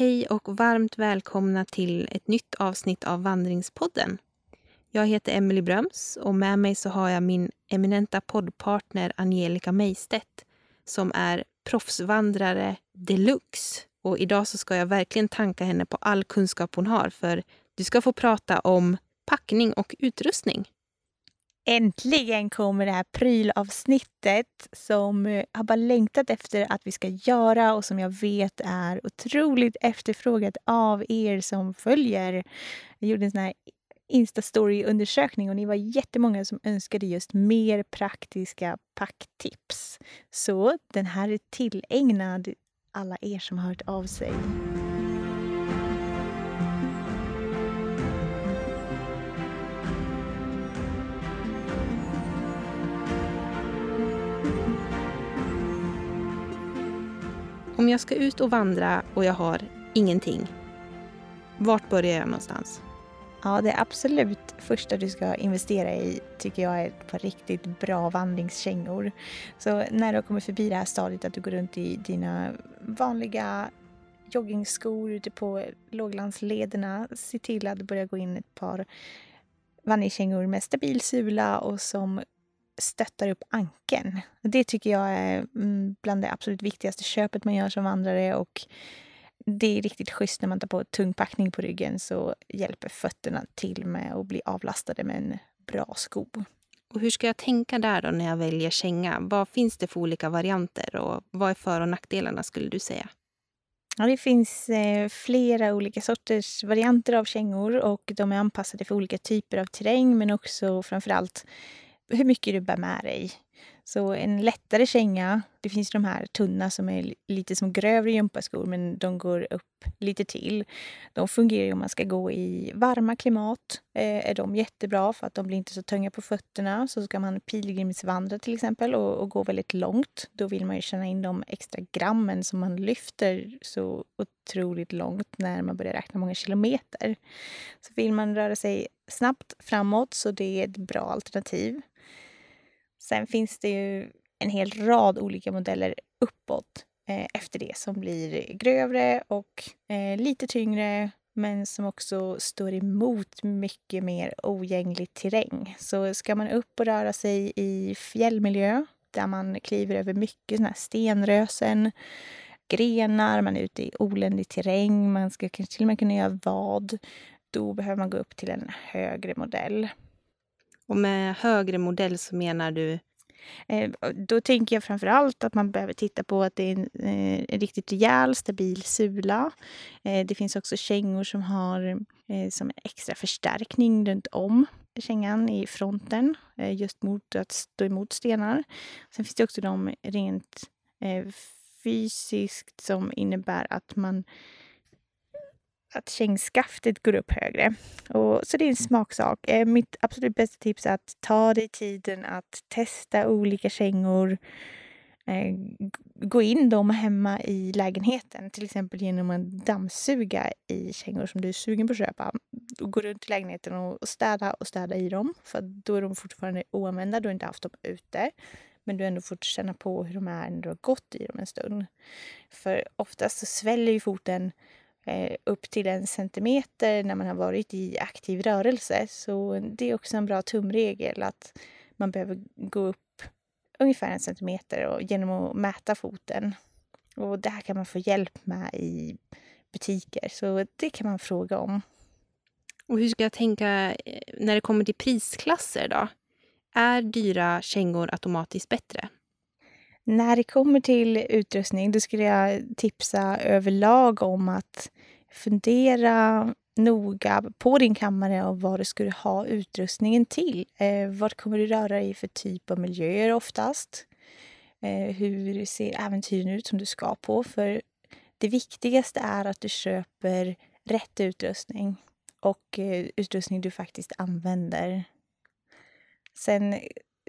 Hej och varmt välkomna till ett nytt avsnitt av Vandringspodden. Jag heter Emily Bröms och med mig så har jag min eminenta poddpartner Angelica Meistedt som är proffsvandrare deluxe. Och idag så ska jag verkligen tanka henne på all kunskap hon har för du ska få prata om packning och utrustning. Äntligen kommer det här prylavsnittet som eh, jag har bara längtat efter att vi ska göra och som jag vet är otroligt efterfrågat av er som följer. Jag gjorde en sån här Instastory-undersökning och ni var jättemånga som önskade just mer praktiska packtips. Så den här är tillägnad alla er som har hört av sig. Om jag ska ut och vandra och jag har ingenting, vart börjar jag någonstans? Ja, det absolut första du ska investera i tycker jag är ett par riktigt bra vandringskängor. Så när du har kommit förbi det här stadiet att du går runt i dina vanliga joggingskor ute på låglandslederna, se till att börja gå in ett par vandringskängor med stabil sula och som stöttar upp ankeln. Det tycker jag är mm, bland det absolut viktigaste köpet man gör som vandrare och det är riktigt schysst när man tar på tung packning på ryggen så hjälper fötterna till med att bli avlastade med en bra sko. Och hur ska jag tänka där då när jag väljer känga? Vad finns det för olika varianter och vad är för och nackdelarna skulle du säga? Ja, det finns eh, flera olika sorters varianter av kängor och de är anpassade för olika typer av terräng men också framförallt hur mycket du bär med dig. Så en lättare känga, det finns de här tunna som är lite som grövre gympaskor men de går upp lite till. De fungerar ju om man ska gå i varma klimat. Eh, är de jättebra för att de blir inte så tunga på fötterna. Så ska man pilgrimsvandra till exempel och, och gå väldigt långt. Då vill man ju känna in de extra grammen som man lyfter så otroligt långt när man börjar räkna många kilometer. Så vill man röra sig snabbt framåt så det är ett bra alternativ. Sen finns det ju en hel rad olika modeller uppåt eh, efter det som blir grövre och eh, lite tyngre men som också står emot mycket mer ogänglig terräng. Så ska man upp och röra sig i fjällmiljö där man kliver över mycket såna här stenrösen, grenar, man är ute i oländig terräng, man ska kanske till och med kunna göra vad. Då behöver man gå upp till en högre modell. Och med högre modell så menar du? Eh, då tänker jag framför allt att man behöver titta på att det är en, eh, en riktigt rejäl, stabil sula. Eh, det finns också kängor som har eh, som extra förstärkning runt om kängan i fronten, eh, just mot att stå emot stenar. Sen finns det också de rent eh, fysiskt som innebär att man att kängskaftet går upp högre. Och, så det är en smaksak. Eh, mitt absolut bästa tips är att ta dig tiden att testa olika kängor. Eh, gå in dem hemma i lägenheten, till exempel genom att dammsuga i kängor som du är sugen på att köpa. Gå runt i lägenheten och städa och städa i dem, för då är de fortfarande oanvända. Du har inte haft dem ute. Men du har ändå fått känna på hur de är när du har gått i dem en stund. För oftast så sväller ju foten upp till en centimeter när man har varit i aktiv rörelse. Så det är också en bra tumregel att man behöver gå upp ungefär en centimeter och, genom att mäta foten. Och det här kan man få hjälp med i butiker, så det kan man fråga om. Och hur ska jag tänka eh, när det kommer till prisklasser då? Är dyra kängor automatiskt bättre? När det kommer till utrustning då skulle jag tipsa överlag om att fundera noga på din kammare och vad du skulle ha utrustningen till. Eh, vad kommer du röra dig i för typ av miljöer oftast? Eh, hur ser äventyren ut som du ska på? För det viktigaste är att du köper rätt utrustning och eh, utrustning du faktiskt använder. Sen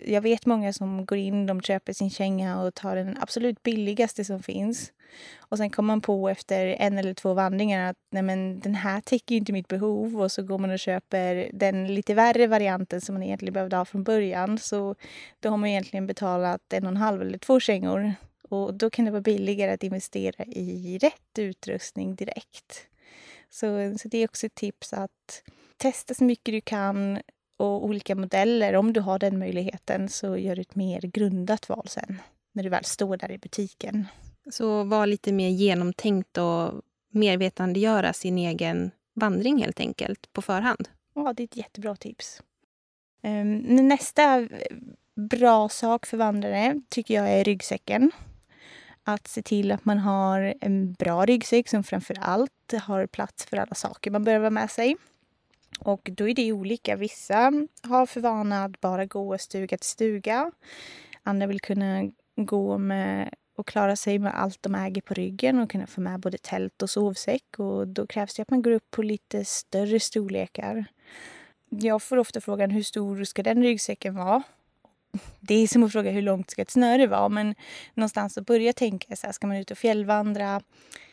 jag vet många som går in, de köper sin känga och tar den absolut billigaste som finns. Och sen kommer man på efter en eller två vandringar att nej men den här täcker inte mitt behov och så går man och köper den lite värre varianten som man egentligen behövde ha från början. Så då har man egentligen betalat en och en halv eller två kängor Och då kan det vara billigare att investera i rätt utrustning direkt. Så, så det är också ett tips att testa så mycket du kan och olika modeller. Om du har den möjligheten så gör ett mer grundat val sen när du väl står där i butiken. Så var lite mer genomtänkt och mervetandegöra sin egen vandring helt enkelt på förhand. Ja, det är ett jättebra tips. Um, nästa bra sak för vandrare tycker jag är ryggsäcken. Att se till att man har en bra ryggsäck som framför allt har plats för alla saker man behöver med sig. Och då är det olika. Vissa har för vana att bara gå stuga till stuga. Andra vill kunna gå med och klara sig med allt de äger på ryggen och kunna få med både tält och sovsäck. Och då krävs det att man går upp på lite större storlekar. Jag får ofta frågan hur stor ska den ryggsäcken vara? Det är som att fråga hur långt ska ett snöre vara? Men någonstans att börja tänka så här, ska man ut och fjällvandra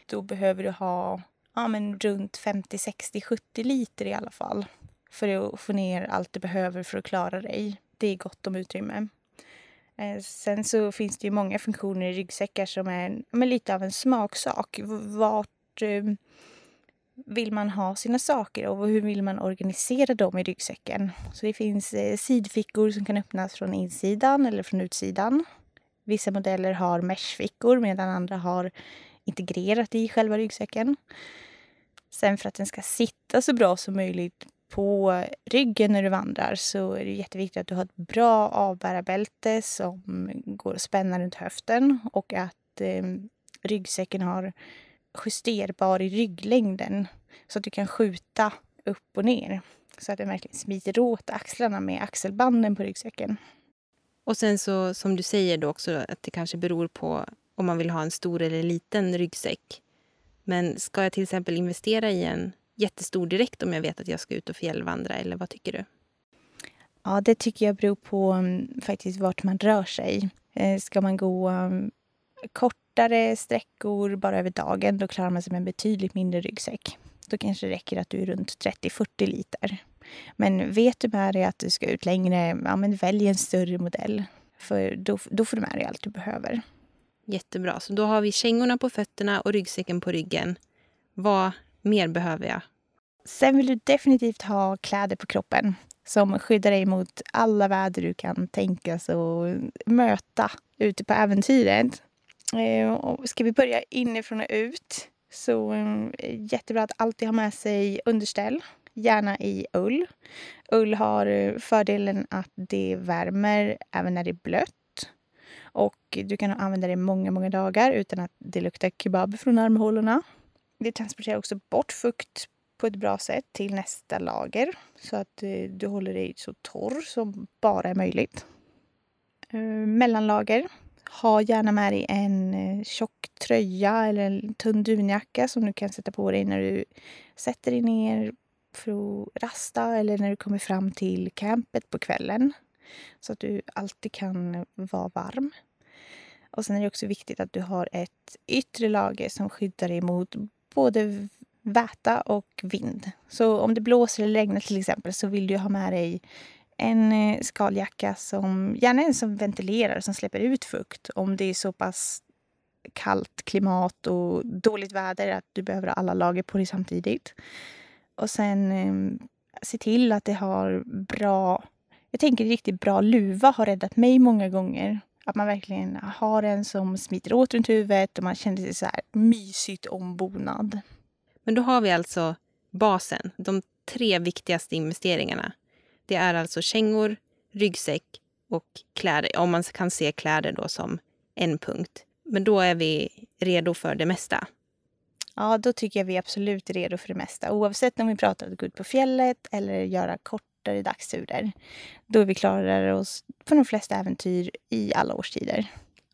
då behöver du ha ja, men runt 50, 60, 70 liter i alla fall för att få ner allt du behöver för att klara dig. Det är gott om utrymme. Eh, sen så finns det ju många funktioner i ryggsäckar som är men lite av en smaksak. Vart eh, vill man ha sina saker och hur vill man organisera dem i ryggsäcken? Så det finns eh, sidfickor som kan öppnas från insidan eller från utsidan. Vissa modeller har meshfickor medan andra har integrerat i själva ryggsäcken. Sen för att den ska sitta så bra som möjligt på ryggen när du vandrar så är det jätteviktigt att du har ett bra avbärarbälte som går att spänna runt höften och att eh, ryggsäcken har justerbar i rygglängden så att du kan skjuta upp och ner så att den verkligen smiter åt axlarna med axelbanden på ryggsäcken. Och sen så som du säger då också att det kanske beror på om man vill ha en stor eller liten ryggsäck. Men ska jag till exempel investera i en jättestor direkt om jag vet att jag ska ut och fjällvandra? Eller vad tycker du? Ja, det tycker jag beror på um, faktiskt vart man rör sig. Eh, ska man gå um, kortare sträckor bara över dagen, då klarar man sig med en betydligt mindre ryggsäck. Då kanske det räcker att du är runt 30-40 liter. Men vet du med dig att du ska ut längre, ja, men välj en större modell. För då, då får du med dig allt du behöver. Jättebra. Så då har vi kängorna på fötterna och ryggsäcken på ryggen. Vad mer behöver jag? Sen vill du definitivt ha kläder på kroppen som skyddar dig mot alla väder du kan tänkas och möta ute på äventyret. Eh, ska vi börja inifrån och ut så är jättebra att alltid ha med sig underställ, gärna i ull. Ull har eh, fördelen att det värmer även när det är blött. Och du kan använda det många, många dagar utan att det luktar kebab från armhålorna. Det transporterar också bort fukt på ett bra sätt till nästa lager så att eh, du håller dig så torr som bara är möjligt. Eh, mellanlager. Ha gärna med dig en eh, tjock tröja eller en tunn dunjacka som du kan sätta på dig när du sätter dig ner för att rasta eller när du kommer fram till campet på kvällen. Så att du alltid kan vara varm. Och sen är det också viktigt att du har ett yttre lager som skyddar dig mot både väta och vind. Så om det blåser eller regnar till exempel så vill du ha med dig en eh, skaljacka som gärna en som ventilerar, som släpper ut fukt om det är så pass kallt klimat och dåligt väder att du behöver ha alla lager på dig samtidigt. Och sen ehm, se till att det har bra... Jag tänker riktigt bra luva har räddat mig många gånger. Att man verkligen har en som smiter åt runt huvudet och man känner sig så här mysigt ombonad. Men då har vi alltså basen, de tre viktigaste investeringarna. Det är alltså kängor, ryggsäck och kläder. Om man kan se kläder då som en punkt. Men då är vi redo för det mesta. Ja, då tycker jag vi är absolut redo för det mesta. Oavsett om vi pratar om att gå ut på fjället eller göra kort kortare dagsturer. Då vi klarar oss på de flesta äventyr i alla årstider.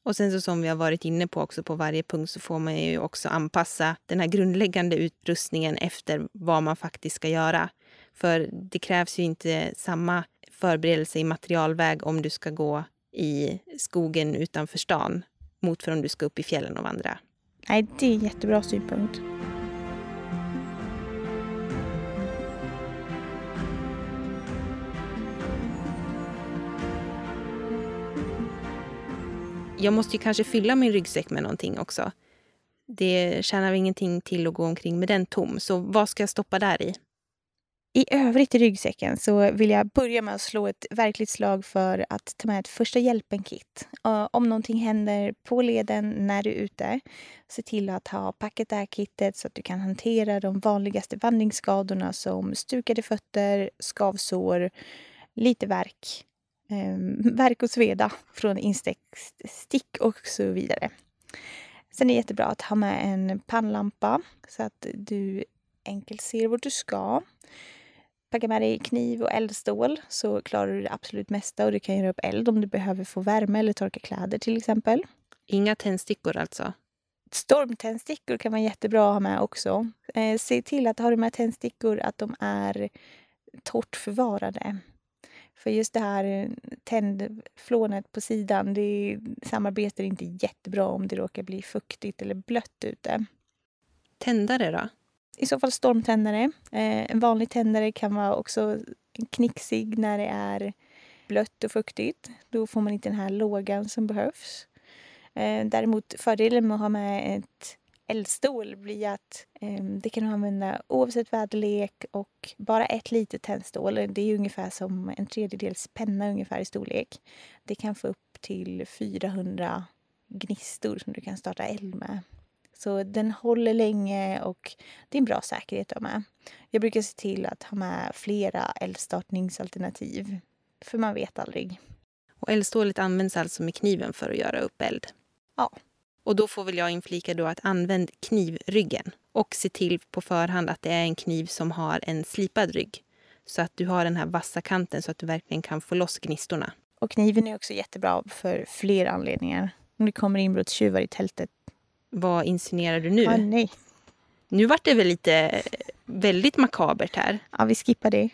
Och sen så som vi har varit inne på också på varje punkt så får man ju också anpassa den här grundläggande utrustningen efter vad man faktiskt ska göra. För det krävs ju inte samma förberedelse i materialväg om du ska gå i skogen utanför stan mot för om du ska upp i fjällen och vandra. Nej, det är en jättebra synpunkt. Jag måste ju kanske fylla min ryggsäck med någonting också. Det tjänar ingenting till att gå omkring med den tom. Så vad ska jag stoppa där i? I övrigt i ryggsäcken så vill jag börja med att slå ett verkligt slag för att ta med ett första hjälpen-kit. Om någonting händer på leden när du är ute, se till att ha packat det här kittet så att du kan hantera de vanligaste vandringsskadorna som stukade fötter, skavsår, lite värk, eh, värk och sveda från instick och så vidare. Sen är det jättebra att ha med en pannlampa så att du enkelt ser vart du ska. Packa med dig kniv och eldstål så klarar du det absolut mesta och du kan göra upp eld om du behöver få värme eller torka kläder till exempel. Inga tändstickor alltså? Stormtändstickor kan vara jättebra att ha med också. Eh, se till att har du med tändstickor att de är torrt förvarade. För just det här tändflånet på sidan, det samarbetar inte jättebra om det råkar bli fuktigt eller blött ute. Tändare då? I så fall stormtändare. Eh, en vanlig tändare kan vara också knixig när det är blött och fuktigt. Då får man inte den här lågan som behövs. Eh, däremot fördelen med att ha med ett eldstål blir att eh, det kan du använda oavsett väderlek och bara ett litet tändstål, det är ungefär som en tredjedels penna ungefär i storlek. Det kan få upp till 400 gnistor som du kan starta eld med. Så den håller länge och det är en bra säkerhet att ha med. Jag brukar se till att ha med flera eldstartningsalternativ, för man vet aldrig. Och eldstålet används alltså med kniven för att göra upp eld? Ja. Och då får väl jag inflika då att använd knivryggen och se till på förhand att det är en kniv som har en slipad rygg. Så att du har den här vassa kanten så att du verkligen kan få loss gnistorna. Och kniven är också jättebra för flera anledningar. Om det kommer inbrottstjuvar i tältet vad insinuerar du nu? Ah, nej. Nu vart det väl lite väldigt makabert här. Ja, vi skippar det.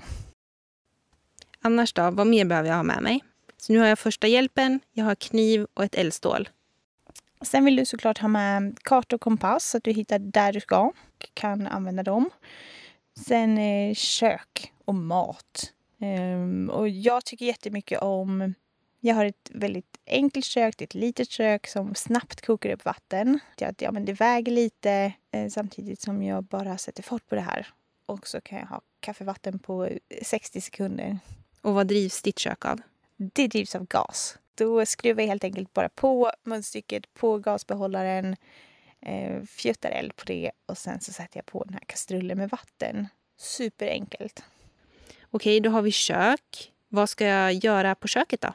Annars då, vad mer behöver jag ha med mig? Så nu har jag första hjälpen, jag har kniv och ett eldstål. Sen vill du såklart ha med karta och kompass så att du hittar där du ska och kan använda dem. Sen eh, kök och mat. Um, och jag tycker jättemycket om jag har ett väldigt enkelt kök, det är ett litet kök som snabbt kokar upp vatten. Att, ja, men det väger lite eh, samtidigt som jag bara sätter fart på det här. Och så kan jag ha kaffevatten på 60 sekunder. Och vad drivs ditt kök av? Det drivs av gas. Då skruvar jag helt enkelt bara på munstycket på gasbehållaren, eh, fjuttar eld på det och sen så sätter jag på den här kastrullen med vatten. Superenkelt. Okej, då har vi kök. Vad ska jag göra på köket då?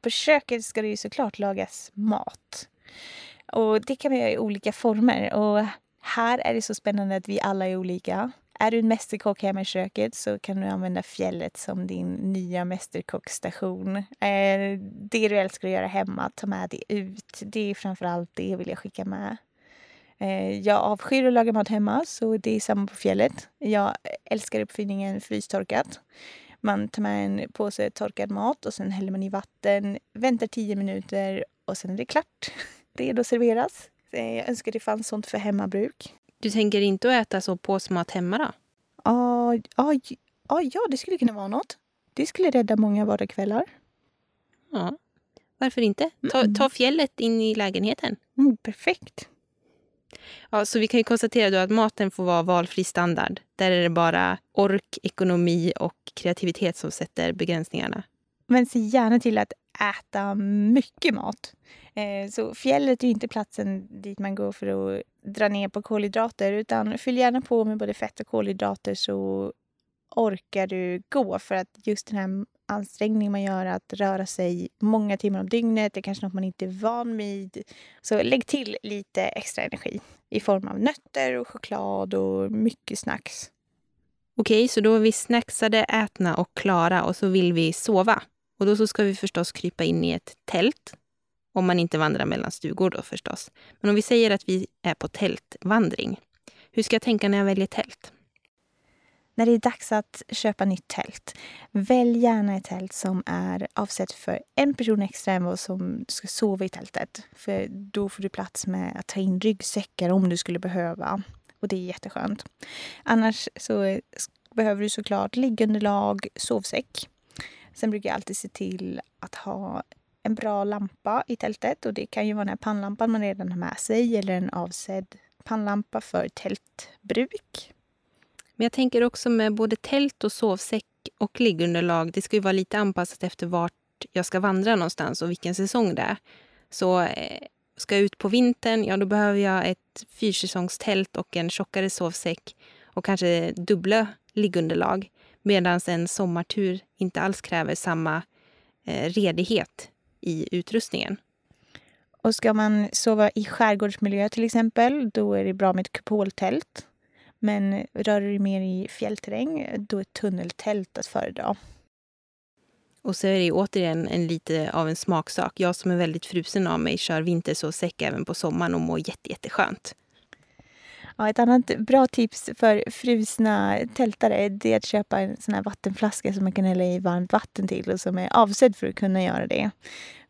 På köket ska det ju såklart lagas mat. Och det kan man göra i olika former. Och här är det så spännande att vi alla är olika. Är du en mästerkock hemma i köket så kan du använda fjället som din nya mästerkockstation. Eh, det du älskar att göra hemma, ta med det ut. Det är framförallt det vill jag skicka med. Eh, jag avskyr att laga mat hemma, så det är samma på fjället. Jag älskar uppfinningen frystorkat. Man tar med en påse torkad mat och sen häller man i vatten, väntar tio minuter och sen är det klart. Redo att serveras. Eh, jag önskar det fanns sånt för hemmabruk. Du tänker inte att äta så påsmat hemma då? Ah, ah, ah, ja, det skulle kunna vara något. Det skulle rädda många vardagskvällar. Ja, varför inte? Ta, ta fjället in i lägenheten. Mm, perfekt. Ja, så vi kan ju konstatera då att maten får vara valfri standard. Där är det bara ork, ekonomi och kreativitet som sätter begränsningarna. Men se gärna till att äta mycket mat. Eh, så fjället är inte platsen dit man går för att dra ner på kolhydrater utan fyll gärna på med både fett och kolhydrater så orkar du gå. För att just den här ansträngningen man gör att röra sig många timmar om dygnet, det är kanske något man inte är van vid. Så lägg till lite extra energi i form av nötter och choklad och mycket snacks. Okej, så då är vi snacksade, ätna och klara och så vill vi sova. Och då så ska vi förstås krypa in i ett tält. Om man inte vandrar mellan stugor då förstås. Men om vi säger att vi är på tältvandring. Hur ska jag tänka när jag väljer tält? När det är dags att köpa nytt tält, välj gärna ett tält som är avsett för en person extra än vad som ska sova i tältet. För då får du plats med att ta in ryggsäckar om du skulle behöva. Och det är jätteskönt. Annars så behöver du såklart liggunderlag, sovsäck. Sen brukar jag alltid se till att ha en bra lampa i tältet och det kan ju vara den här pannlampan man redan har med sig eller en avsedd pannlampa för tältbruk. Men jag tänker också med både tält och sovsäck och liggunderlag. Det ska ju vara lite anpassat efter vart jag ska vandra någonstans och vilken säsong det är. Så eh, ska jag ut på vintern, ja då behöver jag ett fyrsäsongstält och en tjockare sovsäck och kanske dubbla liggunderlag. Medan en sommartur inte alls kräver samma eh, redighet i utrustningen. Och ska man sova i skärgårdsmiljö till exempel, då är det bra med ett kupoltält. Men rör du dig mer i fjällterräng, då är tunneltält att föredra. Och så är det återigen en lite av en smaksak. Jag som är väldigt frusen av mig kör vintersovsäck även på sommaren och mår jätte, jätteskönt. Ja, ett annat bra tips för frusna tältare det är att köpa en sån här vattenflaska som man kan hälla i varmt vatten till och som är avsedd för att kunna göra det.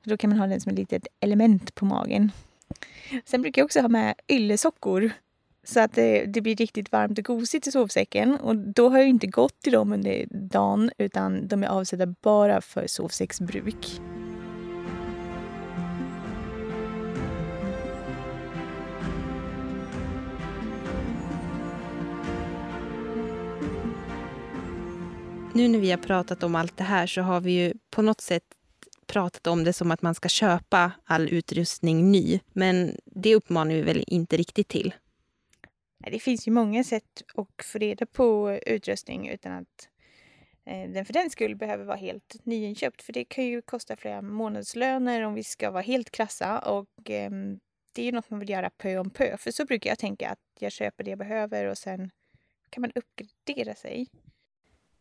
För då kan man ha den som ett litet element på magen. Sen brukar jag också ha med yllesockor så att det, det, blir riktigt varmt och gosigt i sovsäcken. Och då har jag inte gått till dem under dagen utan de är avsedda bara för sovsäcksbruk. Nu när vi har pratat om allt det här så har vi ju på något sätt pratat om det som att man ska köpa all utrustning ny. Men det uppmanar vi väl inte riktigt till. Det finns ju många sätt att få reda på utrustning utan att eh, den för den skull behöver vara helt nyinköpt. För det kan ju kosta flera månadslöner om vi ska vara helt krassa. Och eh, det är ju något man vill göra pö om pö. För så brukar jag tänka att jag köper det jag behöver och sen kan man uppgradera sig.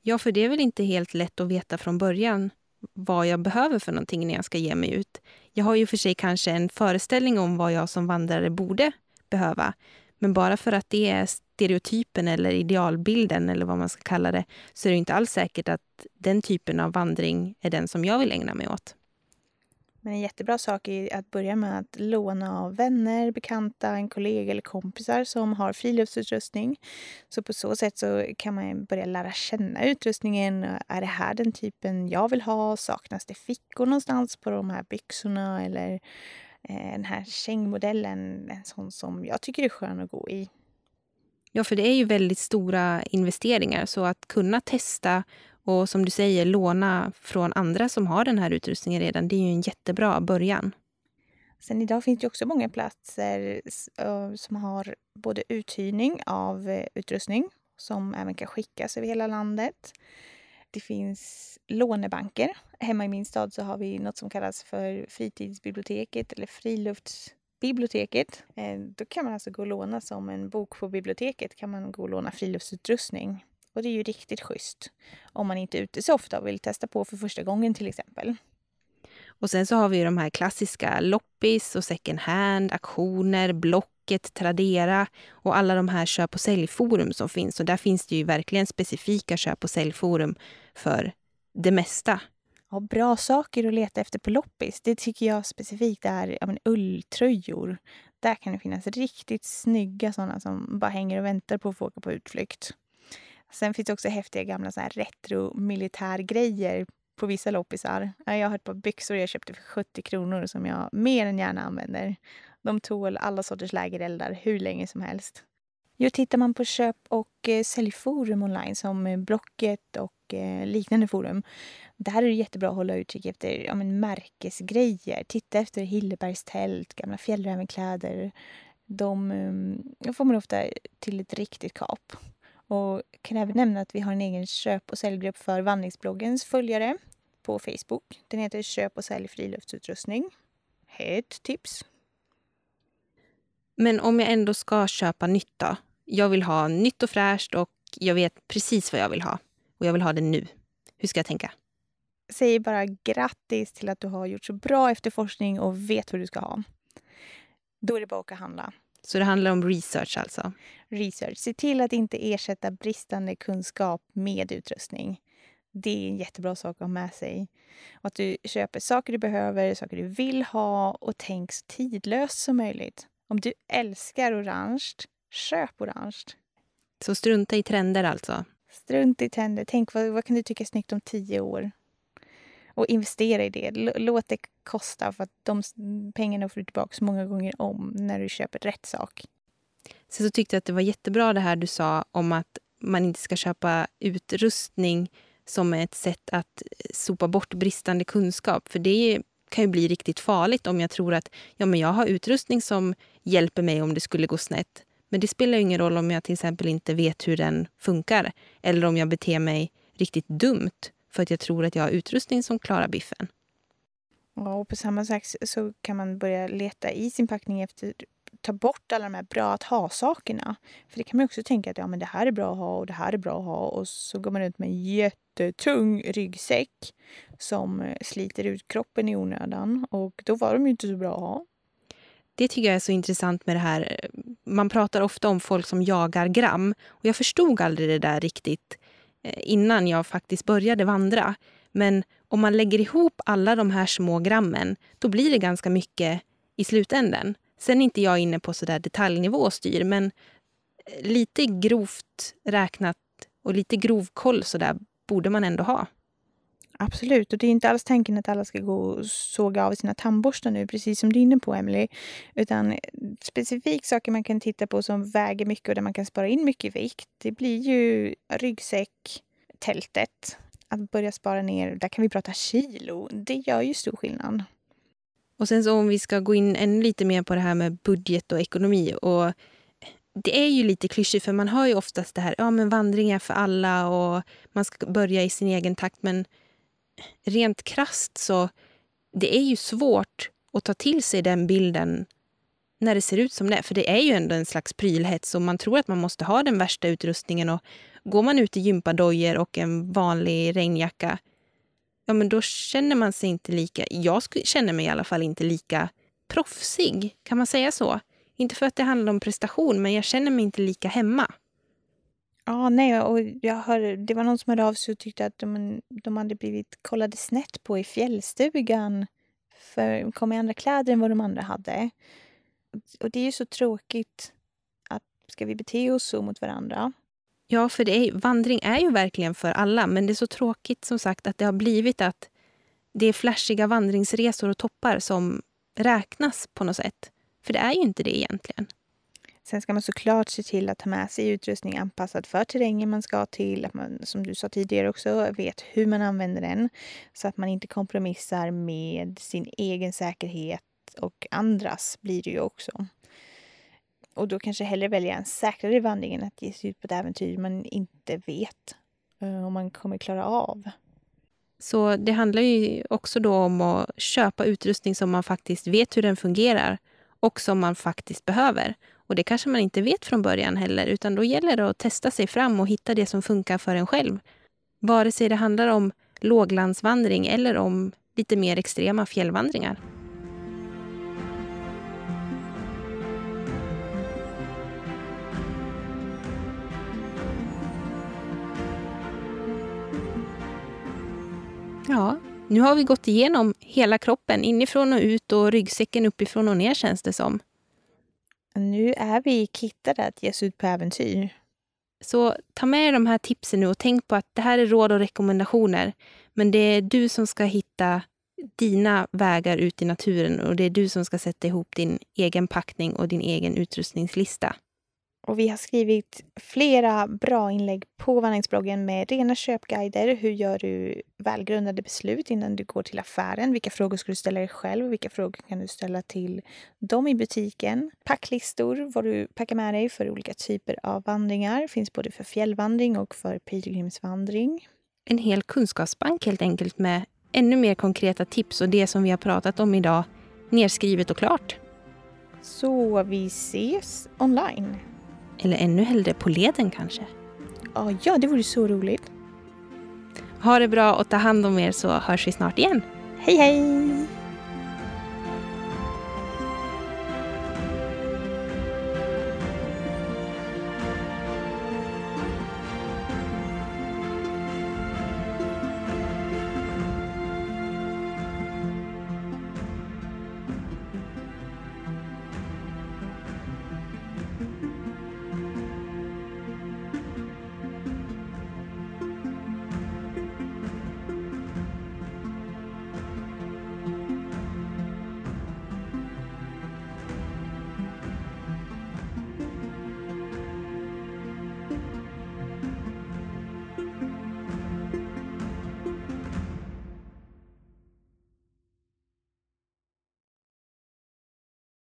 Ja, för det är väl inte helt lätt att veta från början vad jag behöver för någonting när jag ska ge mig ut. Jag har ju för sig kanske en föreställning om vad jag som vandrare borde behöva. Men bara för att det är stereotypen eller idealbilden eller vad man ska kalla det så är det inte alls säkert att den typen av vandring är den som jag vill ägna mig åt. Men en jättebra sak är att börja med att låna av vänner, bekanta, en kollega eller kompisar som har friluftsutrustning. Så på så sätt så kan man börja lära känna utrustningen. Är det här den typen jag vill ha? Saknas det fickor någonstans på de här byxorna? Eller eh, den här kängmodellen, en sån som jag tycker är skön att gå i. Ja, för det är ju väldigt stora investeringar. Så att kunna testa och som du säger låna från andra som har den här utrustningen redan, det är ju en jättebra början. Sen idag finns det också många platser som har både uthyrning av eh, utrustning som även kan skickas över hela landet. Det finns lånebanker. Hemma i min stad så har vi något som kallas för fritidsbiblioteket eller friluftsbiblioteket. Eh, då kan man alltså gå och låna som en bok på biblioteket kan man gå och låna friluftsutrustning. Och det är ju riktigt schysst om man inte är ute så ofta och vill testa på för första gången till exempel. Och sen så har vi de här klassiska loppis och second hand, auktioner, Blocket, Tradera och alla de här köp och säljforum som finns. Och där finns det ju verkligen specifika köp och säljforum för det mesta. Ja, bra saker att leta efter på loppis, det tycker jag specifikt är ja, men ulltröjor. Där kan det finnas riktigt snygga sådana som bara hänger och väntar på att få åka på utflykt. Sen finns det också häftiga gamla så här retro militärgrejer på vissa loppisar. Jag har ett par byxor jag köpte för 70 kronor som jag mer än gärna använder. De tål alla sorters lägereldar hur länge som helst. Jo, tittar man på köp och eh, säljforum online som eh, Blocket och eh, liknande forum. Där är det jättebra att hålla utkik efter ja, men märkesgrejer. Titta efter Hillebergs tält, gamla fjällrävenkläder. De, ehm, de får man ofta till ett riktigt kap. Och kan även nämna att vi har en egen köp och säljgrupp för vandringsbloggens följare på Facebook. Den heter Köp och sälj friluftsutrustning. Ett tips. Men om jag ändå ska köpa nytt då? Jag vill ha nytt och fräscht och jag vet precis vad jag vill ha. Och jag vill ha det nu. Hur ska jag tänka? Säg bara grattis till att du har gjort så bra efterforskning och vet vad du ska ha. Då är det bara att åka och handla. Så det handlar om research alltså? Research. Se till att inte ersätta bristande kunskap med utrustning. Det är en jättebra sak att ha med sig. Och att du köper saker du behöver, saker du vill ha och tänk så tidlöst som möjligt. Om du älskar orange, köp orange. Så strunta i trender alltså? Strunta i trender. Tänk vad, vad kan du tycka är snyggt om tio år? Och investera i det. Låt det kosta för att de mm, pengarna får du tillbaka många gånger om när du köper rätt sak. Sen så tyckte jag att det var jättebra det här du sa om att man inte ska köpa utrustning som ett sätt att eh, sopa bort bristande kunskap. För det kan ju bli riktigt farligt om jag tror att ja, men jag har utrustning som hjälper mig om det skulle gå snett. Men det spelar ingen roll om jag till exempel inte vet hur den funkar eller om jag beter mig riktigt dumt för att jag tror att jag har utrustning som klarar biffen. Ja, och på samma sätt så kan man börja leta i sin packning efter ta bort alla de här bra att ha-sakerna. För det kan man också tänka att ja, men det här är bra att ha och det här är bra att ha och så går man runt med en jättetung ryggsäck som eh, sliter ut kroppen i onödan och då var de ju inte så bra att ha. Det tycker jag är så intressant med det här. Man pratar ofta om folk som jagar gram och jag förstod aldrig det där riktigt eh, Eh, innan jag faktiskt började vandra. Men om man lägger ihop alla de här små grammen, då blir det ganska mycket i slutänden. Sen är inte jag inne på så där detaljnivå och styr, men eh, lite grovt räknat och lite grov koll så där borde man ändå ha. Absolut, och det är inte alls tanken att alla ska gå och såga av sina tandborstar nu, precis som du är inne på, Emily. Utan specifikt saker man kan titta på som väger mycket och där man kan spara in mycket vikt. Det blir ju ryggsäck, tältet, att börja spara ner. Där kan vi prata kilo. Det gör ju stor skillnad. Och sen så om vi ska gå in ännu lite mer på det här med budget och ekonomi. Och det är ju lite klyschigt för man hör ju oftast det här, ja men vandring är för alla och man ska börja i sin egen takt. Men rent krast så det är ju svårt att ta till sig den bilden när det ser ut som det För det är ju ändå en slags prylhets och man tror att man måste ha den värsta utrustningen. Och går man ut i gympadojor och en vanlig regnjacka ja men då känner man sig inte lika... Jag känner mig i alla fall inte lika proffsig. Kan man säga så? Inte för att det handlar om prestation, men jag känner mig inte lika hemma. Ja, nej, och jag hör, det var någon som hörde av sig och tyckte att de, de hade blivit kollade snett på i fjällstugan. För de kom i andra kläder än vad de andra hade. Och det är ju så tråkigt att ska vi bete oss så mot varandra? Ja, för är, vandring är ju verkligen för alla. Men det är så tråkigt som sagt att det har blivit att det är flashiga vandringsresor och toppar som räknas på något sätt. För det är ju inte det egentligen. Sen ska man såklart se till att ta med sig utrustning anpassad för terrängen man ska till. Att man, som du sa tidigare också, vet hur man använder den. Så att man inte kompromissar med sin egen säkerhet och andras blir det ju också. Och då kanske hellre välja en säkrare vandring än att ge sig ut på ett äventyr man inte vet eh, om man kommer klara av. Så det handlar ju också då om att köpa utrustning som man faktiskt vet hur den fungerar och som man faktiskt behöver. Och det kanske man inte vet från början heller, utan då gäller det att testa sig fram och hitta det som funkar för en själv. Vare sig det handlar om låglandsvandring eller om lite mer extrema fjällvandringar. Ja, nu har vi gått igenom hela kroppen, inifrån och ut och ryggsäcken uppifrån och ner känns det som. Nu är vi kittade att ge oss ut på äventyr. Så ta med de här tipsen nu och tänk på att det här är råd och rekommendationer. Men det är du som ska hitta dina vägar ut i naturen och det är du som ska sätta ihop din egen packning och din egen utrustningslista. Och vi har skrivit flera bra inlägg på vandringsbloggen med rena köpguider. Hur gör du välgrundade beslut innan du går till affären? Vilka frågor ska du ställa dig själv och vilka frågor kan du ställa till dem i butiken? Packlistor, vad du packar med dig för olika typer av vandringar. Finns både för fjällvandring och för pilgrimsvandring. En hel kunskapsbank helt enkelt med ännu mer konkreta tips och det som vi har pratat om idag nerskrivet och klart. Så vi ses online. Eller ännu hellre på leden kanske. Ja, det vore så roligt. Ha det bra och ta hand om er så hörs vi snart igen. Hej hej!